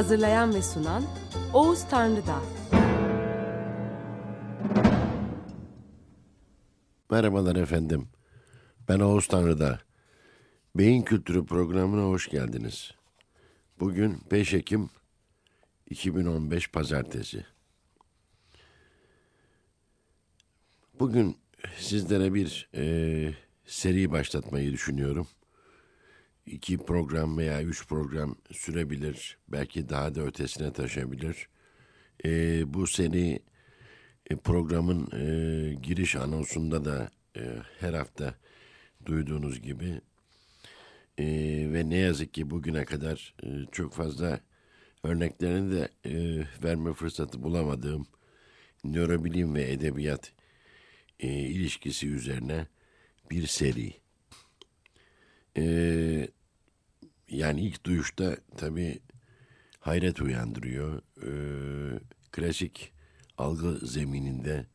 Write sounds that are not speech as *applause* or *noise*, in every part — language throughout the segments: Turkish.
Hazırlayan ve sunan Oğuz Tanrıdağ. Merhabalar efendim. Ben Oğuz Tanrıdağ. Beyin Kültürü programına hoş geldiniz. Bugün 5 Ekim 2015 Pazartesi. Bugün sizlere bir e, seri başlatmayı düşünüyorum. İki program veya üç program sürebilir. Belki daha da ötesine taşabilir. E, bu seri e, programın e, giriş anonsunda da e, her hafta duyduğunuz gibi e, ve ne yazık ki bugüne kadar e, çok fazla örneklerini de e, verme fırsatı bulamadığım nörobilim ve edebiyat e, ilişkisi üzerine bir seri. E, yani ilk duyuşta tabii hayret uyandırıyor. E, klasik algı zemininde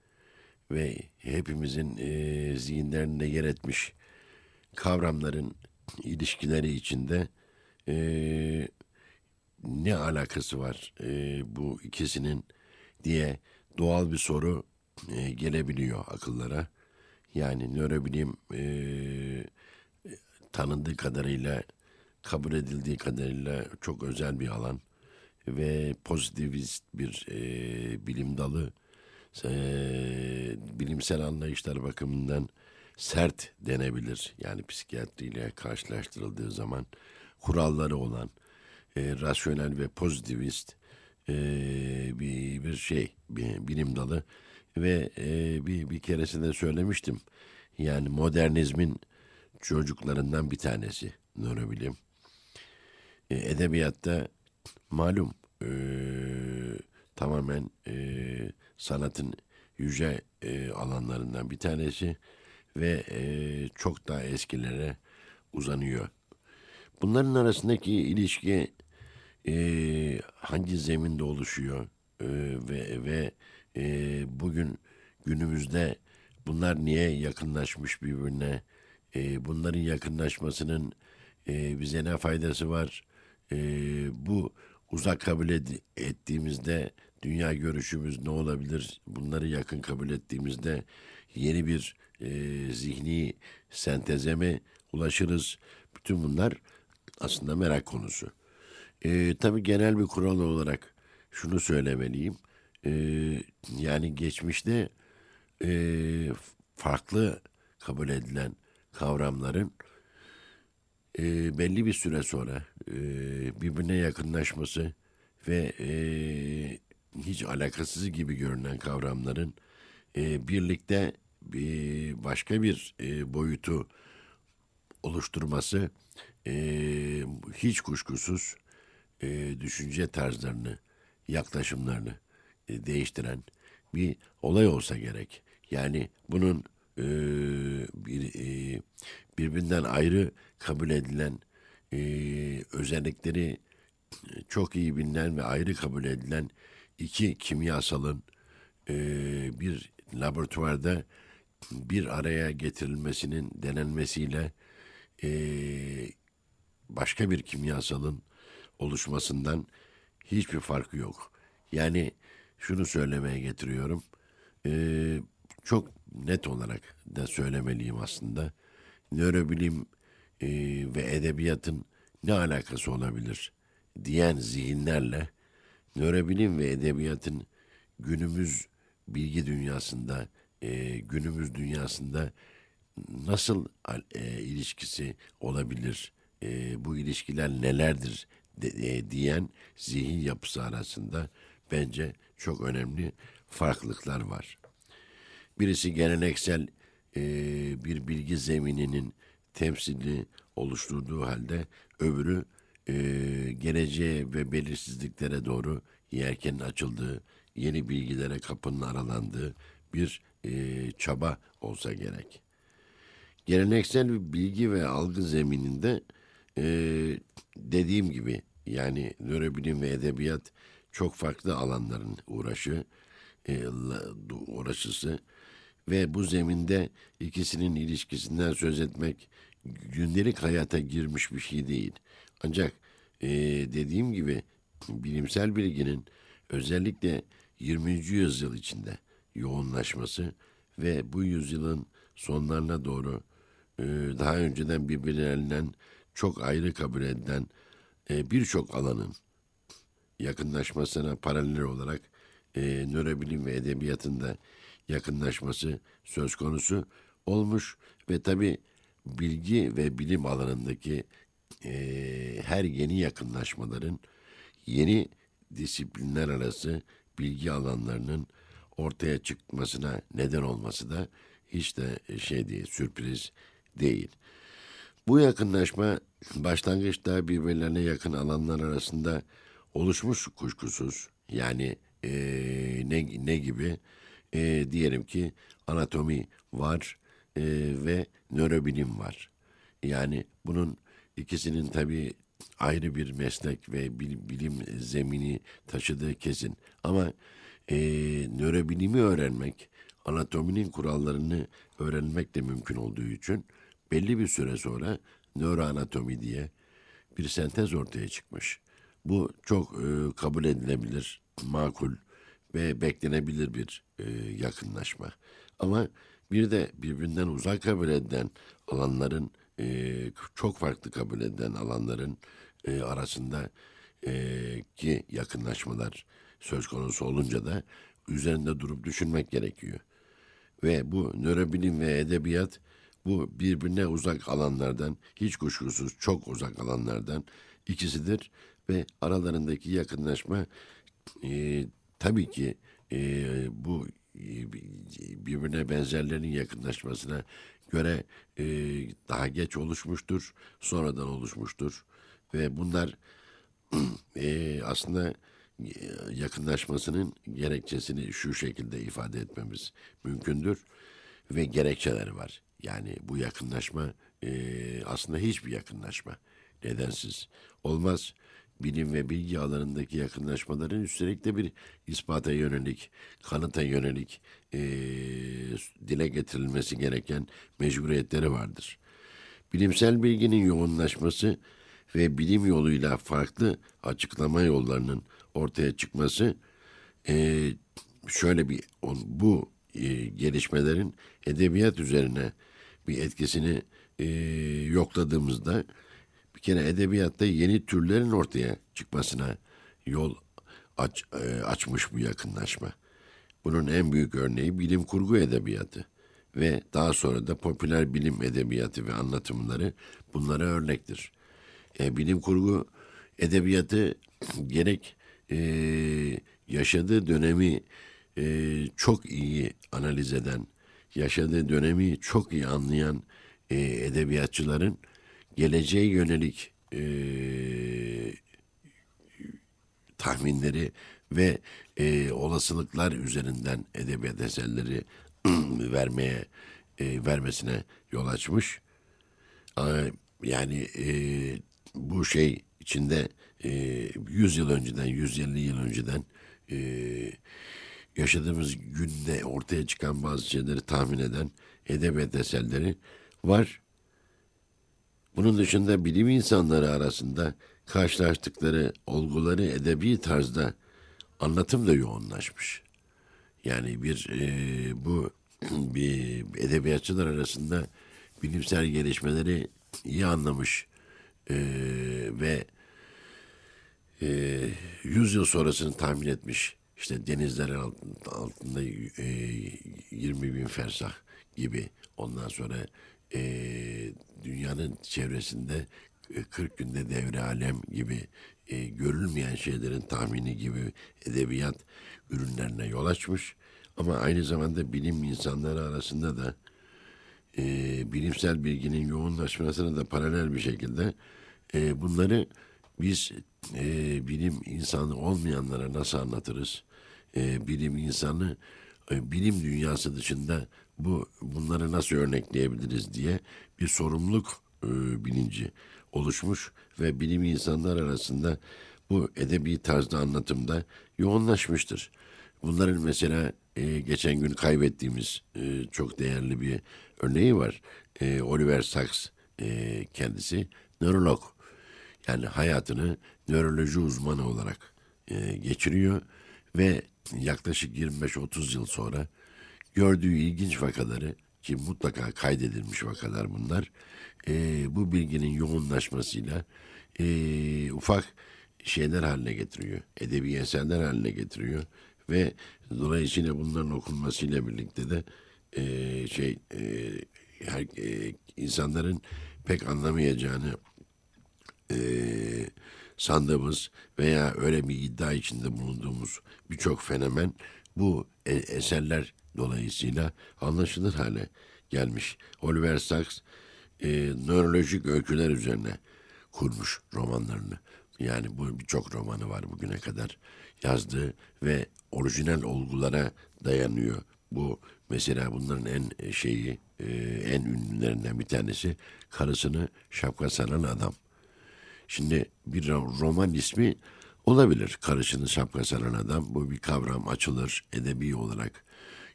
ve hepimizin e, zihinlerinde yer etmiş kavramların ilişkileri içinde e, ne alakası var e, bu ikisinin diye doğal bir soru e, gelebiliyor akıllara. Yani nörobilim e, tanındığı kadarıyla, kabul edildiği kadarıyla çok özel bir alan ve pozitivist bir e, bilim dalı. E, bilimsel anlayışlar bakımından sert denebilir. Yani psikiyatriyle karşılaştırıldığı zaman kuralları olan e, rasyonel ve pozitivist e, bir, bir şey, bir bilim dalı ve e, bir, bir keresinde söylemiştim. Yani modernizmin çocuklarından bir tanesi nörobilim. E, edebiyatta malum e, tamamen e, sanatın yüce e, alanlarından bir tanesi ve e, çok daha eskilere uzanıyor. Bunların arasındaki ilişki e, hangi zeminde oluşuyor e, ve ve e, bugün günümüzde bunlar niye yakınlaşmış birbirine? E, bunların yakınlaşmasının e, bize ne faydası var? E, bu uzak kabul ed- ettiğimizde dünya görüşümüz ne olabilir? Bunları yakın kabul ettiğimizde yeni bir e, zihni senteze mi ulaşırız? Bütün bunlar aslında merak konusu. E, tabii genel bir kural olarak şunu söylemeliyim. E, yani geçmişte e, farklı kabul edilen kavramların e, belli bir süre sonra e, birbirine yakınlaşması ve e, hiç alakasız gibi görünen kavramların e, birlikte bir başka bir e, boyutu oluşturması e, hiç kuşkusuz e, düşünce tarzlarını, yaklaşımlarını e, değiştiren bir olay olsa gerek. Yani bunun e, bir e, birbirinden ayrı kabul edilen e, özellikleri çok iyi bilinen ve ayrı kabul edilen iki kimyasalın e, bir laboratuvarda bir araya getirilmesinin denenmesiyle e, başka bir kimyasalın oluşmasından hiçbir farkı yok. Yani şunu söylemeye getiriyorum. E, çok net olarak da söylemeliyim aslında. Nörobilim e, ve edebiyatın ne alakası olabilir diyen zihinlerle nörobilim ve edebiyatın günümüz bilgi dünyasında, e, günümüz dünyasında nasıl e, ilişkisi olabilir, e, bu ilişkiler nelerdir de, e, diyen zihin yapısı arasında bence çok önemli farklılıklar var. Birisi geleneksel e, bir bilgi zemininin temsili oluşturduğu halde öbürü e, geleceğe ve belirsizliklere doğru yelkenin açıldığı, yeni bilgilere kapının aralandığı bir e, çaba olsa gerek. Geleneksel bir bilgi ve algı zemininde e, dediğim gibi yani nörobilim ve edebiyat çok farklı alanların uğraşı, e, uğraşısı ve bu zeminde ikisinin ilişkisinden söz etmek gündelik hayata girmiş bir şey değil. Ancak e, dediğim gibi bilimsel bilginin özellikle 20. yüzyıl içinde yoğunlaşması ve bu yüzyılın sonlarına doğru e, daha önceden birbirlerinden çok ayrı kabul edilen e, birçok alanın yakınlaşmasına paralel olarak e, nörobilim ve edebiyatında yakınlaşması söz konusu olmuş ve tabi bilgi ve bilim alanındaki e, her yeni yakınlaşmaların yeni disiplinler arası bilgi alanlarının ortaya çıkmasına neden olması da hiç de şey değil, sürpriz değil. Bu yakınlaşma başlangıçta birbirlerine yakın alanlar arasında oluşmuş kuşkusuz. Yani e, ne, ne gibi? E, diyelim ki anatomi var e, ve nörobilim var. Yani bunun ikisinin tabii ayrı bir meslek ve bilim zemini taşıdığı kesin. Ama e, nörobilimi öğrenmek, anatominin kurallarını öğrenmek de mümkün olduğu için belli bir süre sonra nöroanatomi diye bir sentez ortaya çıkmış. Bu çok e, kabul edilebilir, makul ve beklenebilir bir e, yakınlaşma. Ama bir de birbirinden uzak kabul edilen alanların e, çok farklı kabul edilen alanların e, arasında e, ki yakınlaşmalar söz konusu olunca da üzerinde durup düşünmek gerekiyor. Ve bu nörobilim ve edebiyat bu birbirine uzak alanlardan, hiç kuşkusuz çok uzak alanlardan ikisidir ve aralarındaki yakınlaşma e, tabii ki e, bu e, birbirine benzerlerin yakınlaşmasına göre e, daha geç oluşmuştur, sonradan oluşmuştur ve bunlar *clears throat* e, aslında e, yakınlaşmasının gerekçesini şu şekilde ifade etmemiz mümkündür ve gerekçeleri var. Yani bu yakınlaşma e, aslında hiçbir yakınlaşma nedensiz olmaz. Bilim ve bilgi alanındaki yakınlaşmaların üstelik de bir ispata yönelik, kanıta yönelik e, dile getirilmesi gereken mecburiyetleri vardır. Bilimsel bilginin yoğunlaşması ve bilim yoluyla farklı açıklama yollarının ortaya çıkması e, şöyle bir bu e, gelişmelerin edebiyat üzerine bir etkisini e, yokladığımızda kere edebiyatta yeni türlerin ortaya çıkmasına yol aç, e, açmış bu yakınlaşma. Bunun en büyük örneği bilim kurgu edebiyatı ve daha sonra da popüler bilim edebiyatı ve anlatımları bunlara örnektir. E, bilim kurgu edebiyatı gerek e, yaşadığı dönemi e, çok iyi analiz eden, yaşadığı dönemi çok iyi anlayan e, edebiyatçıların geleceğe yönelik e, tahminleri ve e, olasılıklar üzerinden edebiyat eserleri *clears throat* vermeye e, vermesine yol açmış. E, yani e, bu şey içinde e, 100 yıl önceden, 150 yıl önceden e, yaşadığımız günde ortaya çıkan bazı şeyleri tahmin eden edebiyat eserleri var. Bunun dışında bilim insanları arasında karşılaştıkları olguları edebi tarzda anlatım da yoğunlaşmış. Yani bir e, bu *clears throat* bir edebiyatçılar arasında bilimsel gelişmeleri iyi anlamış e, ve e, 100 yıl sonrasını tahmin etmiş işte denizlerin altında, altında e, 20 bin fersah gibi ondan sonra e, dünyanın çevresinde 40 e, günde devre alem gibi e, görülmeyen şeylerin tahmini gibi edebiyat ürünlerine yol açmış. Ama aynı zamanda bilim insanları arasında da e, bilimsel bilginin yoğunlaşmasına da paralel bir şekilde e, bunları biz e, bilim insanı olmayanlara nasıl anlatırız? E, bilim insanı e, bilim dünyası dışında bu bunları nasıl örnekleyebiliriz diye bir sorumluluk e, bilinci oluşmuş ve bilim insanlar arasında bu edebi tarzda anlatımda yoğunlaşmıştır. Bunların mesela e, geçen gün kaybettiğimiz e, çok değerli bir örneği var. E, Oliver Sacks e, kendisi nörolog. Yani hayatını nöroloji uzmanı olarak e, geçiriyor ve yaklaşık 25-30 yıl sonra gördüğü ilginç vakaları ki mutlaka kaydedilmiş vakalar bunlar. E, bu bilginin yoğunlaşmasıyla e, ufak şeyler haline getiriyor. Edebi eserler haline getiriyor ve dolayısıyla bunların okunmasıyla birlikte de e, şey e, her, e, insanların pek anlamayacağını e, sandığımız veya öyle bir iddia içinde bulunduğumuz birçok fenomen bu e- eserler dolayısıyla anlaşılır hale gelmiş. Oliver Sacks e, nörolojik öyküler üzerine kurmuş romanlarını. Yani bu birçok romanı var bugüne kadar yazdığı ve orijinal olgulara dayanıyor. Bu mesela bunların en şeyi e, en ünlülerinden bir tanesi karısını şapka saran adam. Şimdi bir roman ismi olabilir. Karısını şapka saran adam. Bu bir kavram açılır, edebi olarak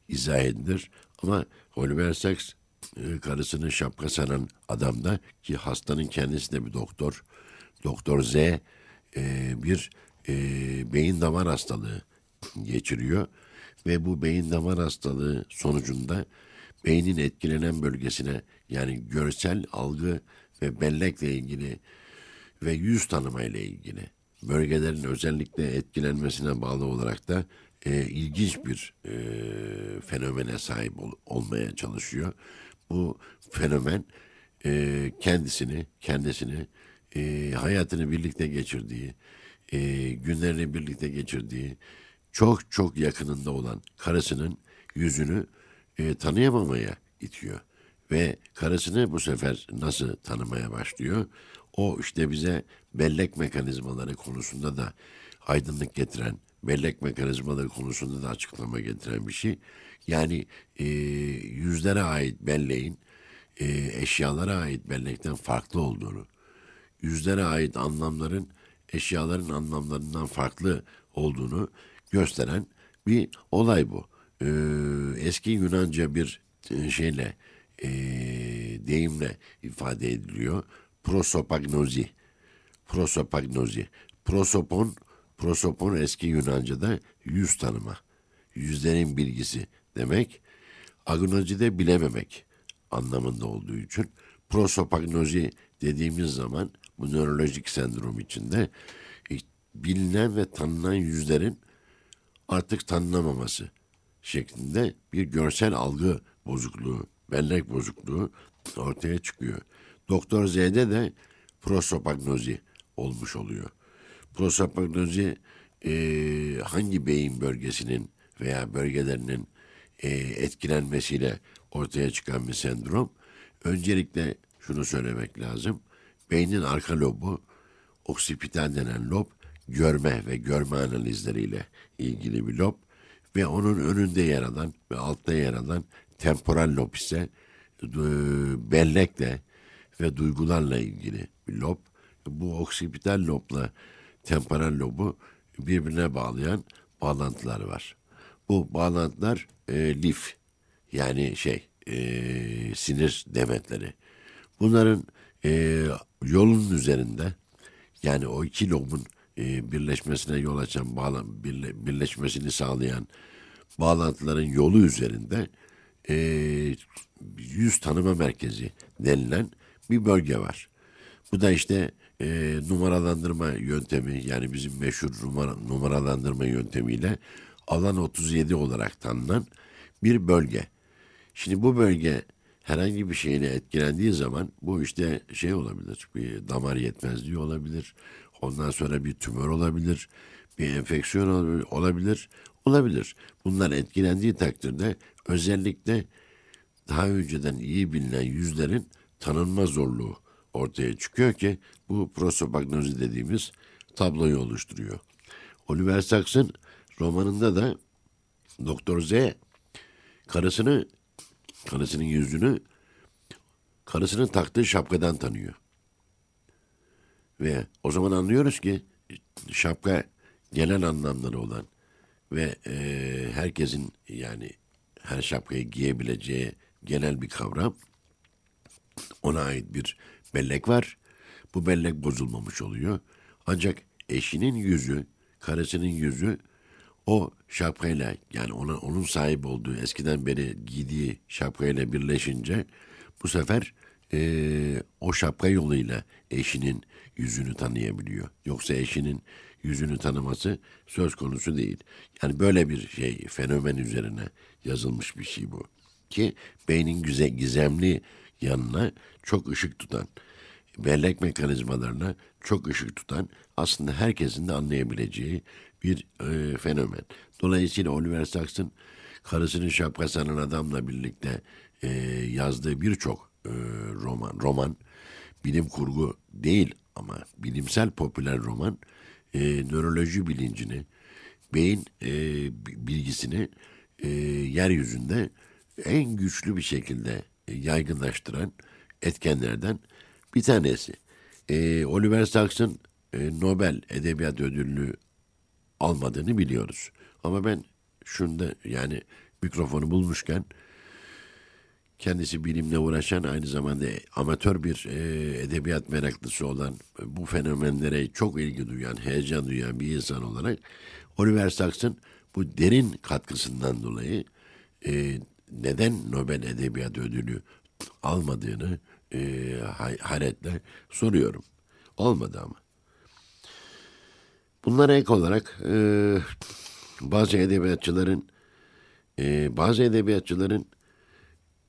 izah edilir. Ama Oliver Sacks e, karısını şapka saran adamda ki hastanın kendisi de bir doktor. Doktor Z e, bir e, beyin damar hastalığı geçiriyor ve bu beyin damar hastalığı sonucunda beynin etkilenen bölgesine yani görsel algı ve bellekle ilgili ve yüz tanıma ile ilgili bölgelerin özellikle etkilenmesine bağlı olarak da e, ilginç bir e, fenomene sahip ol, olmaya çalışıyor. Bu fenomen e, kendisini, kendisini e, hayatını birlikte geçirdiği, e, günlerini birlikte geçirdiği, çok çok yakınında olan karısının yüzünü e, tanıyamamaya itiyor. Ve karısını bu sefer nasıl tanımaya başlıyor? O işte bize bellek mekanizmaları konusunda da aydınlık getiren, bellek mekanizmaları konusunda da açıklama getiren bir şey. Yani e, yüzlere ait belleğin e, eşyalara ait bellekten farklı olduğunu, yüzlere ait anlamların eşyaların anlamlarından farklı olduğunu gösteren bir olay bu. Ee, eski Yunanca bir e, şeyle e, deyimle ifade ediliyor. Prosopagnozi. Prosopagnozi. Prosopon, prosopon eski Yunanca'da yüz tanıma. Yüzlerin bilgisi demek. Agnozi de bilememek anlamında olduğu için prosopagnozi dediğimiz zaman bu nörolojik sendrom içinde e, bilinen ve tanınan yüzlerin artık tanınamaması şeklinde bir görsel algı bozukluğu, bellek bozukluğu ortaya çıkıyor. Doktor Z'de de prosopagnozi olmuş oluyor. Prosopagnozi e, hangi beyin bölgesinin veya bölgelerinin e, etkilenmesiyle ortaya çıkan bir sendrom. Öncelikle şunu söylemek lazım. Beynin arka lobu, oksipital denen lob, görme ve görme analizleriyle ilgili bir lob ve onun önünde yer alan ve altta yer alan temporal lob ise e, bellekle ve duygularla ilgili bir lob. Bu oksipital lobla temporal lobu birbirine bağlayan bağlantılar var. Bu bağlantılar e, lif yani şey e, sinir demetleri. Bunların e, yolun üzerinde yani o iki lobun e, birleşmesine yol açan, bağla, birle, birleşmesini sağlayan bağlantıların yolu üzerinde e, yüz tanıma merkezi denilen bir bölge var. Bu da işte e, numaralandırma yöntemi yani bizim meşhur numara, numaralandırma yöntemiyle alan 37 olarak tanınan bir bölge. Şimdi bu bölge herhangi bir şeyle etkilendiği zaman bu işte şey olabilir. Bir damar yetmezliği olabilir. Ondan sonra bir tümör olabilir. Bir enfeksiyon olabilir. Olabilir. Bunlar etkilendiği takdirde özellikle daha önceden iyi bilinen yüzlerin tanınma zorluğu ortaya çıkıyor ki bu prosopagnozi dediğimiz tabloyu oluşturuyor. Oliver Sacks'ın romanında da Doktor Z karısını karısının yüzünü karısının taktığı şapkadan tanıyor. Ve o zaman anlıyoruz ki şapka genel anlamları olan ve e, herkesin yani her şapkayı giyebileceği genel bir kavram. Ona ait bir bellek var. Bu bellek bozulmamış oluyor. Ancak eşinin yüzü, karısının yüzü o şapkayla yani ona onun sahip olduğu eskiden beri giydiği şapkayla birleşince bu sefer e, o şapka yoluyla eşinin yüzünü tanıyabiliyor. Yoksa eşinin yüzünü tanıması söz konusu değil. Yani böyle bir şey fenomen üzerine yazılmış bir şey bu. Ki beynin güzel, gizemli yanına çok ışık tutan, bellek mekanizmalarına çok ışık tutan aslında herkesin de anlayabileceği bir e, fenomen. Dolayısıyla Oliver Sacks'ın karısının şapkasının adamla birlikte e, yazdığı birçok e, roman, roman bilim kurgu değil ama bilimsel popüler roman e, nöroloji bilincini, beyin e, bilgisini e, yeryüzünde en güçlü bir şekilde yaygınlaştıran etkenlerden bir tanesi. E, Oliver Sacks'ın e, Nobel Edebiyat Ödülünü almadığını biliyoruz. Ama ben şunda yani mikrofonu bulmuşken kendisi bilimle uğraşan aynı zamanda amatör bir e, edebiyat meraklısı olan bu fenomenlere çok ilgi duyan, heyecan duyan bir insan olarak Oliver Sacks'ın bu derin katkısından dolayı e, neden Nobel Edebiyat Ödülü almadığını e, hayretle soruyorum. Olmadı ama. Bunlara ek olarak e, bazı edebiyatçıların e, bazı edebiyatçıların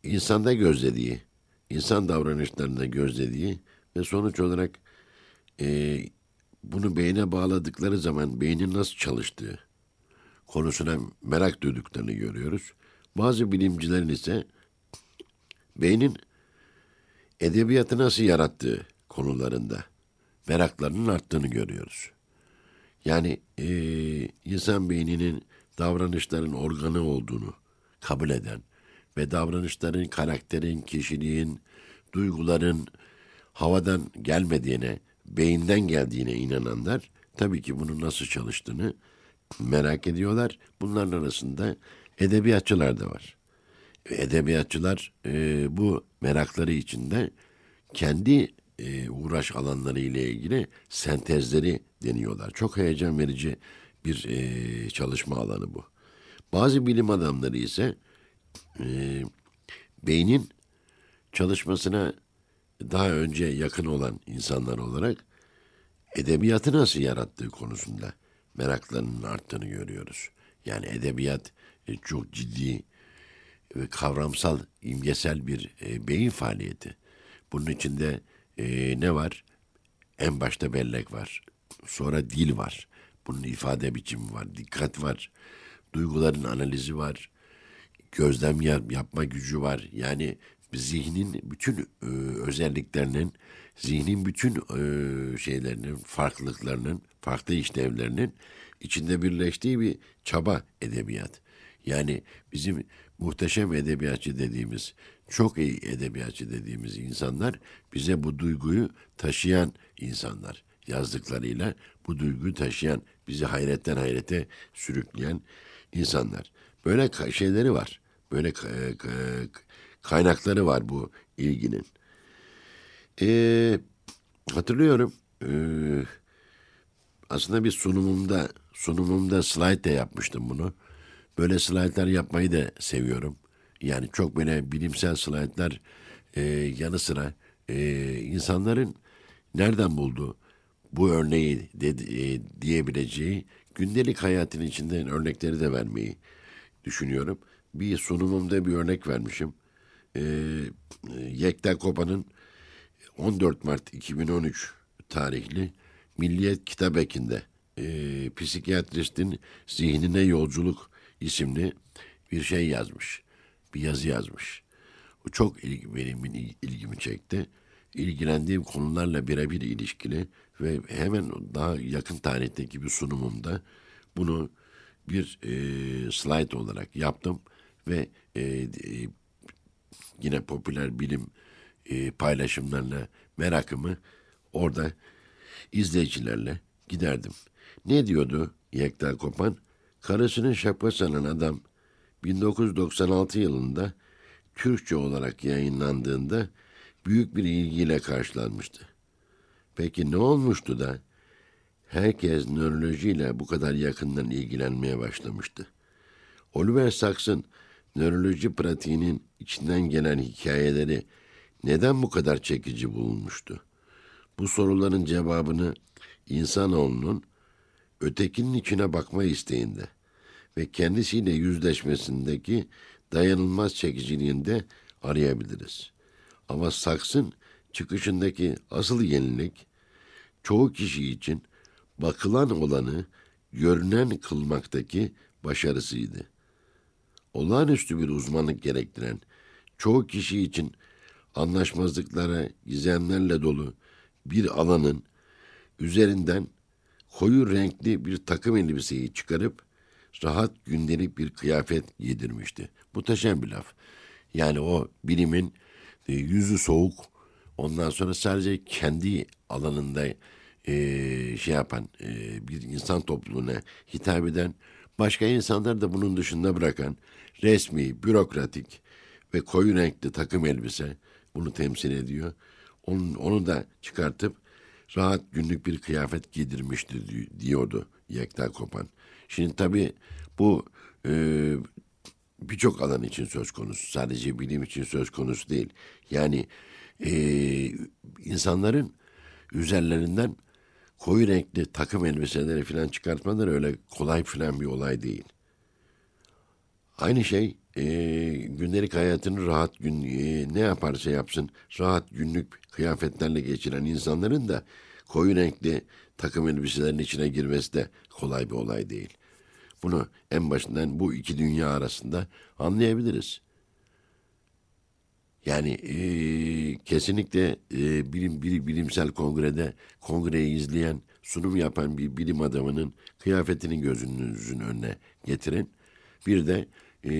insanda gözlediği, insan davranışlarında gözlediği ve sonuç olarak e, bunu beyne bağladıkları zaman beynin nasıl çalıştığı konusuna merak duyduklarını görüyoruz. Bazı bilimcilerin ise beynin edebiyatı nasıl yarattığı konularında meraklarının arttığını görüyoruz. Yani e, insan beyninin davranışların organı olduğunu kabul eden ve davranışların, karakterin, kişiliğin, duyguların havadan gelmediğine, beyinden geldiğine inananlar tabii ki bunun nasıl çalıştığını merak ediyorlar. Bunların arasında edebiyatçılar da var. Edebiyatçılar e, bu merakları içinde kendi e, uğraş alanları ile ilgili sentezleri deniyorlar. Çok heyecan verici bir e, çalışma alanı bu. Bazı bilim adamları ise e, beynin çalışmasına daha önce yakın olan insanlar olarak edebiyatı nasıl yarattığı konusunda meraklarının arttığını görüyoruz. Yani edebiyat e, çok ciddi ve kavramsal, imgesel bir e, beyin faaliyeti. Bunun içinde e, ne var? En başta bellek var. Sonra dil var. Bunun ifade biçimi var. Dikkat var. Duyguların analizi var. Gözlem yapma gücü var. Yani zihnin bütün e, özelliklerinin, zihnin bütün e, şeylerinin, farklılıklarının, farklı işlevlerinin içinde birleştiği bir çaba edebiyat. Yani bizim muhteşem edebiyatçı dediğimiz, çok iyi edebiyatçı dediğimiz insanlar bize bu duyguyu taşıyan insanlar. Yazdıklarıyla bu duyguyu taşıyan, bizi hayretten hayrete sürükleyen insanlar. Böyle şeyleri var. Böyle kaynakları var bu ilginin. Ee, hatırlıyorum. Ee, aslında bir sunumumda sunumumda slide de yapmıştım bunu. Böyle slaytlar yapmayı da seviyorum. Yani çok böyle bilimsel slaytlar e, yanı sıra e, insanların nereden buldu bu örneği de, e, diyebileceği gündelik hayatın içinden örnekleri de vermeyi düşünüyorum. Bir sunumumda bir örnek vermişim. E, Yekta Kopa'nın 14 Mart 2013 tarihli Milliyet Kitap Eki'nde e, psikiyatristin zihnine yolculuk isimli bir şey yazmış. Bir yazı yazmış. Bu çok ilgi, benim ilgimi çekti. ilgilendiğim konularla birebir ilişkili ve hemen daha yakın tarihteki bir sunumumda bunu bir e, slide olarak yaptım ve e, e, yine popüler bilim e, paylaşımlarla merakımı orada izleyicilerle giderdim. Ne diyordu Yekta Kopan? Karısının şapka sanan adam 1996 yılında Türkçe olarak yayınlandığında büyük bir ilgiyle karşılanmıştı. Peki ne olmuştu da herkes nörolojiyle bu kadar yakından ilgilenmeye başlamıştı? Oliver Sacks'ın nöroloji pratiğinin içinden gelen hikayeleri neden bu kadar çekici bulunmuştu? Bu soruların cevabını insanoğlunun ötekinin içine bakma isteğinde ve kendisiyle yüzleşmesindeki dayanılmaz çekiciliğinde arayabiliriz. Ama saksın çıkışındaki asıl yenilik çoğu kişi için bakılan olanı görünen kılmaktaki başarısıydı. Olağanüstü bir uzmanlık gerektiren, çoğu kişi için anlaşmazlıklara, gizemlerle dolu bir alanın üzerinden koyu renkli bir takım elbiseyi çıkarıp rahat gündelik bir kıyafet giydirmişti. Muhteşem bir laf. Yani o bilimin e, yüzü soğuk, ondan sonra sadece kendi alanında e, şey yapan e, bir insan topluluğuna hitap eden, başka insanlar da bunun dışında bırakan resmi, bürokratik ve koyu renkli takım elbise bunu temsil ediyor. Onu, onu da çıkartıp rahat günlük bir kıyafet giydirmişti diyordu Yekta Kopan. Şimdi tabii bu e, birçok alan için söz konusu. Sadece bilim için söz konusu değil. Yani e, insanların üzerlerinden koyu renkli takım elbiseleri falan çıkartmaları öyle kolay falan bir olay değil. Aynı şey e, gündelik hayatını rahat gün e, ne yaparsa yapsın rahat günlük kıyafetlerle geçiren insanların da koyu renkli takım elbiselerin içine girmesi de kolay bir olay değil. Bunu en başından bu iki dünya arasında anlayabiliriz. Yani e, kesinlikle e, bilim, bilim bilimsel kongrede kongreyi izleyen, sunum yapan bir bilim adamının kıyafetini gözünüzün önüne getirin. Bir de e,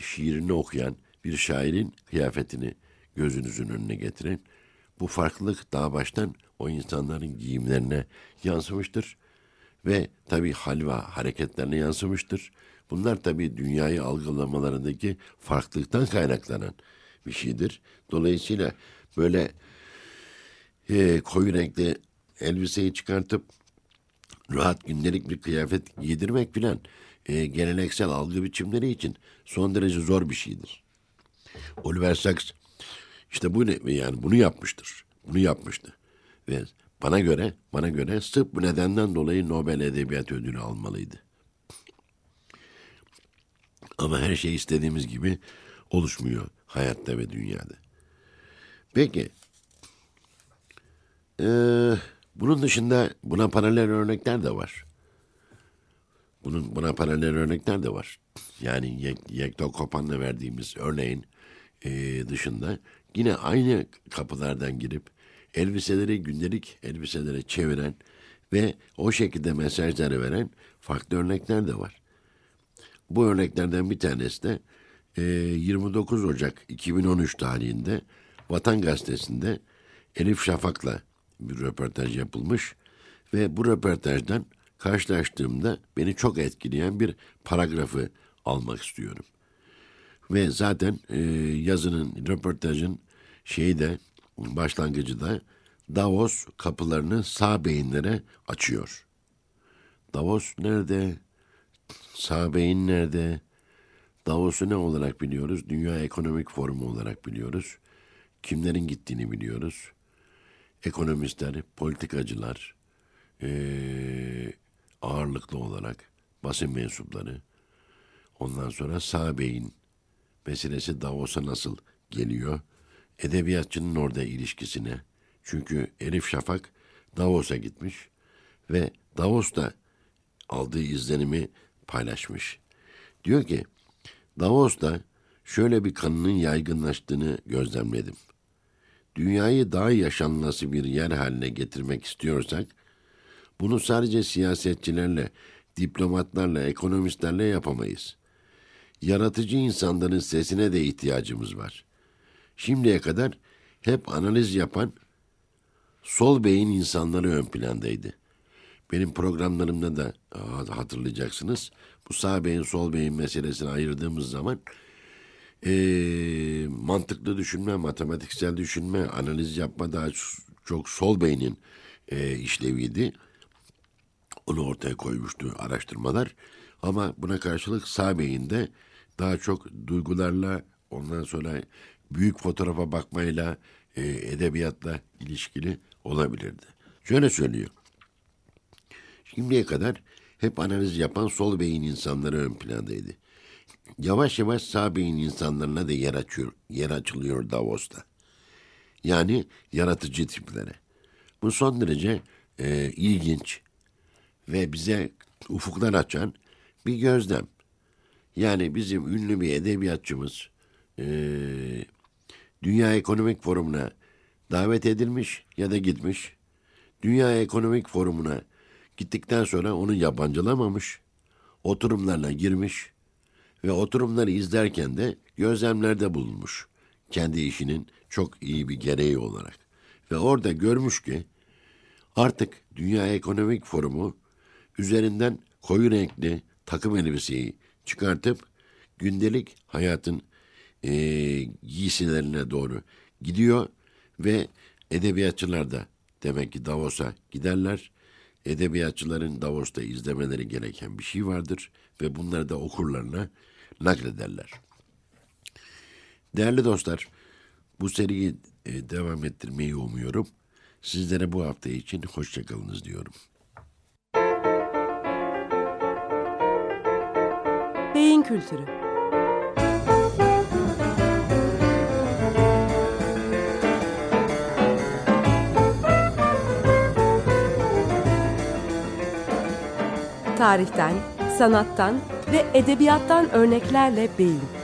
şiirini okuyan bir şairin kıyafetini gözünüzün önüne getirin. Bu farklılık daha baştan o insanların giyimlerine yansımıştır ve tabi halva hareketlerine yansımıştır. Bunlar tabi dünyayı algılamalarındaki farklılıktan kaynaklanan bir şeydir. Dolayısıyla böyle e, koyu renkli elbiseyi çıkartıp rahat gündelik bir kıyafet giydirmek filan e, geleneksel algı biçimleri için son derece zor bir şeydir. Oliver Sacks işte bu ne, yani bunu yapmıştır. Bunu yapmıştı. Ve bana göre, bana göre sırf bu nedenden dolayı Nobel Edebiyat Ödülü almalıydı. Ama her şey istediğimiz gibi oluşmuyor hayatta ve dünyada. Peki, ee, bunun dışında buna paralel örnekler de var. Bunun buna paralel örnekler de var. Yani Yek, Yekta Kopan'la verdiğimiz örneğin e, dışında yine aynı kapılardan girip elbiseleri gündelik elbiselere çeviren ve o şekilde mesajları veren farklı örnekler de var. Bu örneklerden bir tanesi de e, 29 Ocak 2013 tarihinde Vatan Gazetesi'nde Elif Şafak'la bir röportaj yapılmış ve bu röportajdan karşılaştığımda beni çok etkileyen bir paragrafı almak istiyorum. Ve zaten e, yazının, röportajın şeyi de başlangıcı da Davos kapılarını sağ beyinlere açıyor. Davos nerede? Sağ beyin nerede? Davos'u ne olarak biliyoruz? Dünya Ekonomik Forumu olarak biliyoruz. Kimlerin gittiğini biliyoruz. Ekonomistler, politikacılar, ee, ağırlıklı olarak basın mensupları, ondan sonra sağ beyin meselesi Davos'a nasıl geliyor? edebiyatçının orada ilişkisine. Çünkü Elif Şafak Davos'a gitmiş ve Davos'ta aldığı izlenimi paylaşmış. Diyor ki Davos'ta şöyle bir kanının yaygınlaştığını gözlemledim. dünyayı daha yaşanması bir yer haline getirmek istiyorsak, bunu sadece siyasetçilerle, diplomatlarla, ekonomistlerle yapamayız. Yaratıcı insanların sesine de ihtiyacımız var. Şimdiye kadar hep analiz yapan sol beyin insanları ön plandaydı. Benim programlarımda da hatırlayacaksınız. Bu sağ beyin sol beyin meselesini ayırdığımız zaman e, mantıklı düşünme, matematiksel düşünme, analiz yapma daha çok sol beynin e, işleviydi. Onu ortaya koymuştu araştırmalar. Ama buna karşılık sağ beyinde daha çok duygularla ondan sonra büyük fotoğrafa bakmayla e, edebiyatla ilişkili olabilirdi. Şöyle söylüyor. Şimdiye kadar hep analiz yapan sol beyin insanları ön plandaydı. Yavaş yavaş sağ beyin insanlarına da yer açıyor, yer açılıyor Davos'ta. Yani yaratıcı tiplere. Bu son derece e, ilginç ve bize ufuklar açan bir gözlem. Yani bizim ünlü bir edebiyatçımız e, Dünya Ekonomik Forumu'na davet edilmiş ya da gitmiş. Dünya Ekonomik Forumu'na gittikten sonra onu yabancılamamış. Oturumlarına girmiş ve oturumları izlerken de gözlemlerde bulunmuş. Kendi işinin çok iyi bir gereği olarak. Ve orada görmüş ki artık Dünya Ekonomik Forumu üzerinden koyu renkli takım elbiseyi çıkartıp gündelik hayatın e, giysilerine doğru gidiyor ve edebiyatçılar da demek ki Davos'a giderler. Edebiyatçıların Davos'ta izlemeleri gereken bir şey vardır ve bunları da okurlarına naklederler. Değerli dostlar, bu seriyi e, devam ettirmeyi umuyorum. Sizlere bu hafta için hoşçakalınız diyorum. Kültürü tarihten, sanattan ve edebiyattan örneklerle beyin.